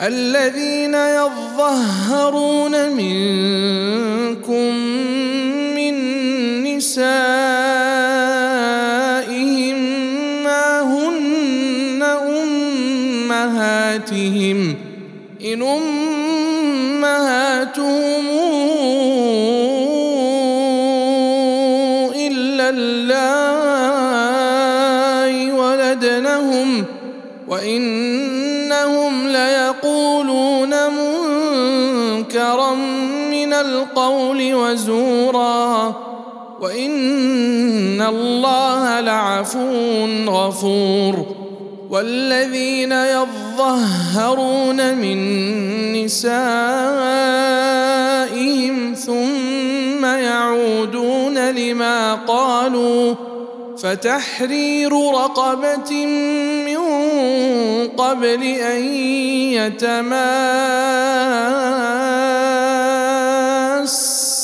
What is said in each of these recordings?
الذين يظهرون منكم من نسائهم ما هن أمهاتهم إن أمهاتهم إلا اللائي ولدنهم وانهم القول وزورا وإن الله لعفو غفور والذين يظهرون من نسائهم ثم يعودون لما قالوا فتحرير رقبة من قبل أن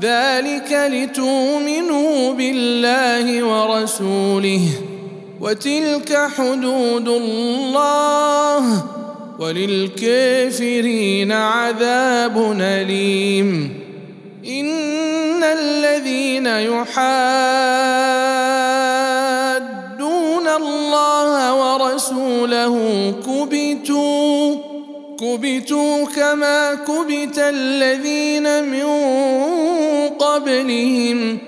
ذلك لتؤمنوا بالله ورسوله وتلك حدود الله وللكافرين عذاب أليم. إن الذين يحادون الله ورسوله كبتوا كبتوا كما كبت الذين من قبلهم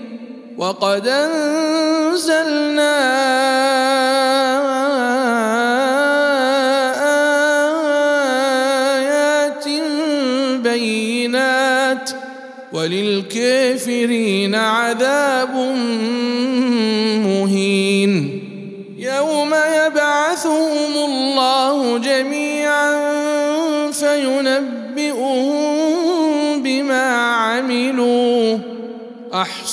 وقد أنزلنا آيات بينات وللكافرين عذاب مهين يوم يبعثهم الله جميعا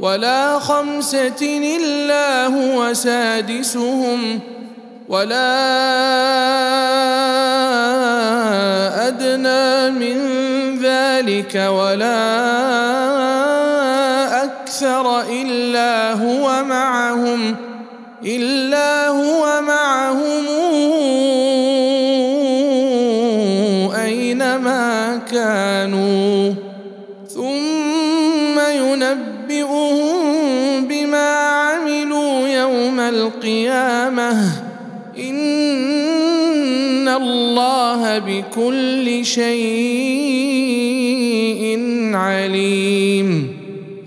ولا خمسة إلا هو سادسهم ولا أدنى من ذلك ولا أكثر إلا هو معهم إلا هو معهم أينما كانوا بكل شيء عليم.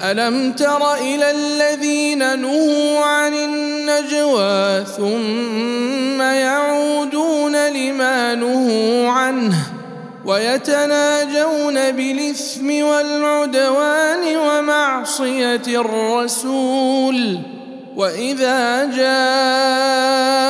ألم تر إلى الذين نهوا عن النجوى ثم يعودون لما نهوا عنه ويتناجون بالإثم والعدوان ومعصية الرسول. وإذا جاءوك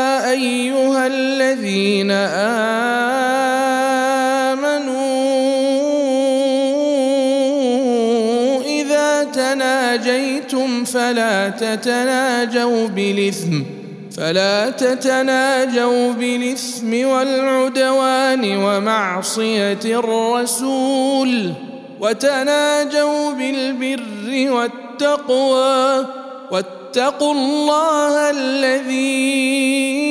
أيها الذين آمنوا إذا تناجيتم فلا تتناجوا بالإثم فلا تتناجوا بالإثم والعدوان ومعصية الرسول وتناجوا بالبر والتقوى واتقوا الله الذي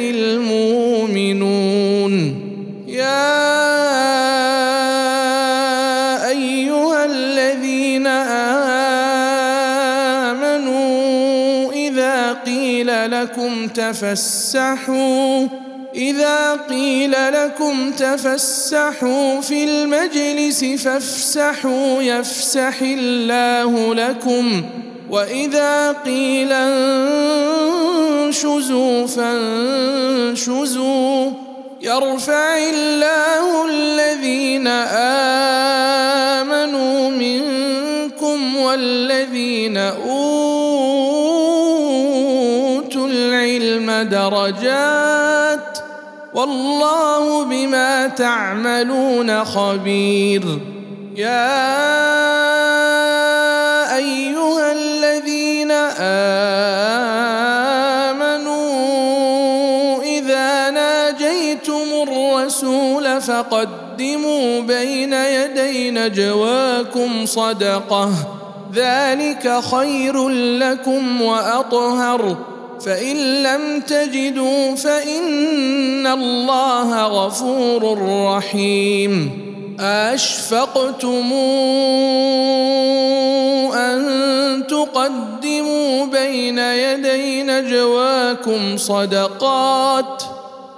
المؤمنون يا أيها الذين آمنوا إذا قيل لكم تفسحوا إذا قيل لكم تفسحوا في المجلس فافسحوا يفسح الله لكم. وإذا قيل انشزوا فانشزوا. يرفع الله الذين آمنوا منكم والذين أوتوا العلم درجات. والله بما تعملون خبير. يا فقدموا بين يدي نجواكم صدقة. ذلك خير لكم وأطهر. فإن لم تجدوا فإن الله غفور رحيم. أشفقتم أن تقدموا بين يدي نجواكم صدقات.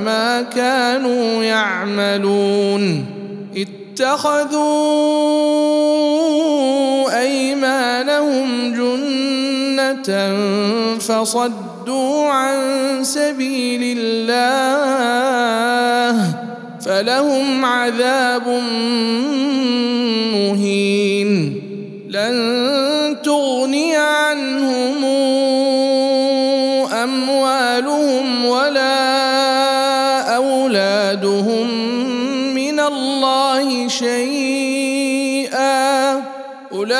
ما كانوا يعملون. اتخذوا أيمانهم جنة فصدوا عن سبيل الله فلهم عذاب مهين. لن تغني عنهم أموالهم ولا شيئا أولئك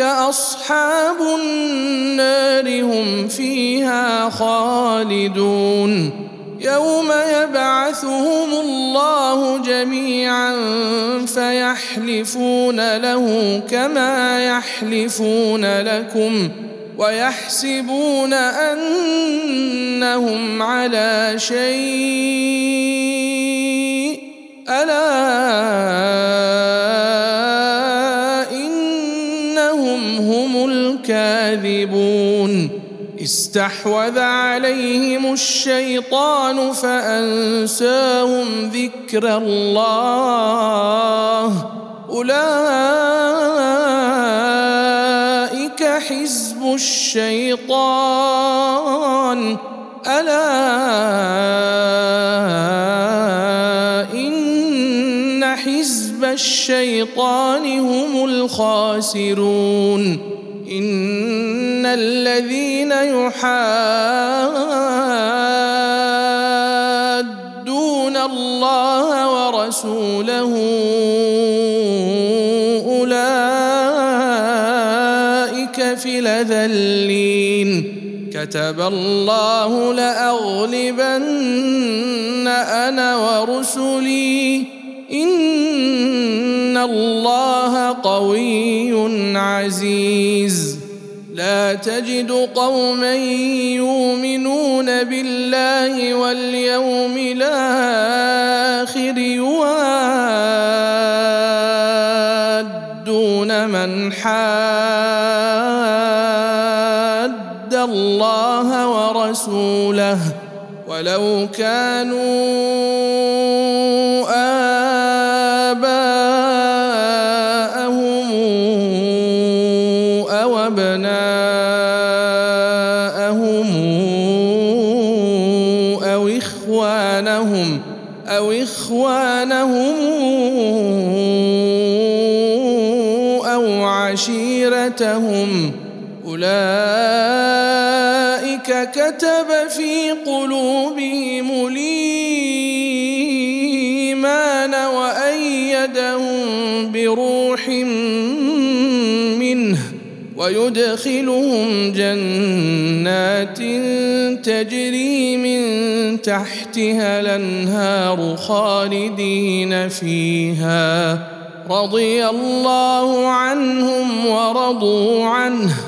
أصحاب النار هم فيها خالدون يوم يبعثهم الله جميعا فيحلفون له كما يحلفون لكم ويحسبون أنهم على شيء. ألا إنهم هم الكاذبون. استحوذ عليهم الشيطان فأنساهم ذكر الله. أولئك حزب الشيطان. ألا إن حزب الشيطان هم الخاسرون. إن الذين يحادون الله ورسوله في لذلين كتب الله لأغلبن أنا ورسلي. إن الله قوي عزيز. لا تجد قوما يؤمنون بالله واليوم الآخر يوادون ورسوله ولو كانوا آباءهم أو أبناءهم أو إخوانهم أو إخوانهم أو عشيرتهم أولئك كتب في قلوبهم الإيمان وأيدهم بروح منه ويدخلهم جنات تجري من تحتها الأنهار خالدين فيها. رضي الله عنهم ورضوا عنه.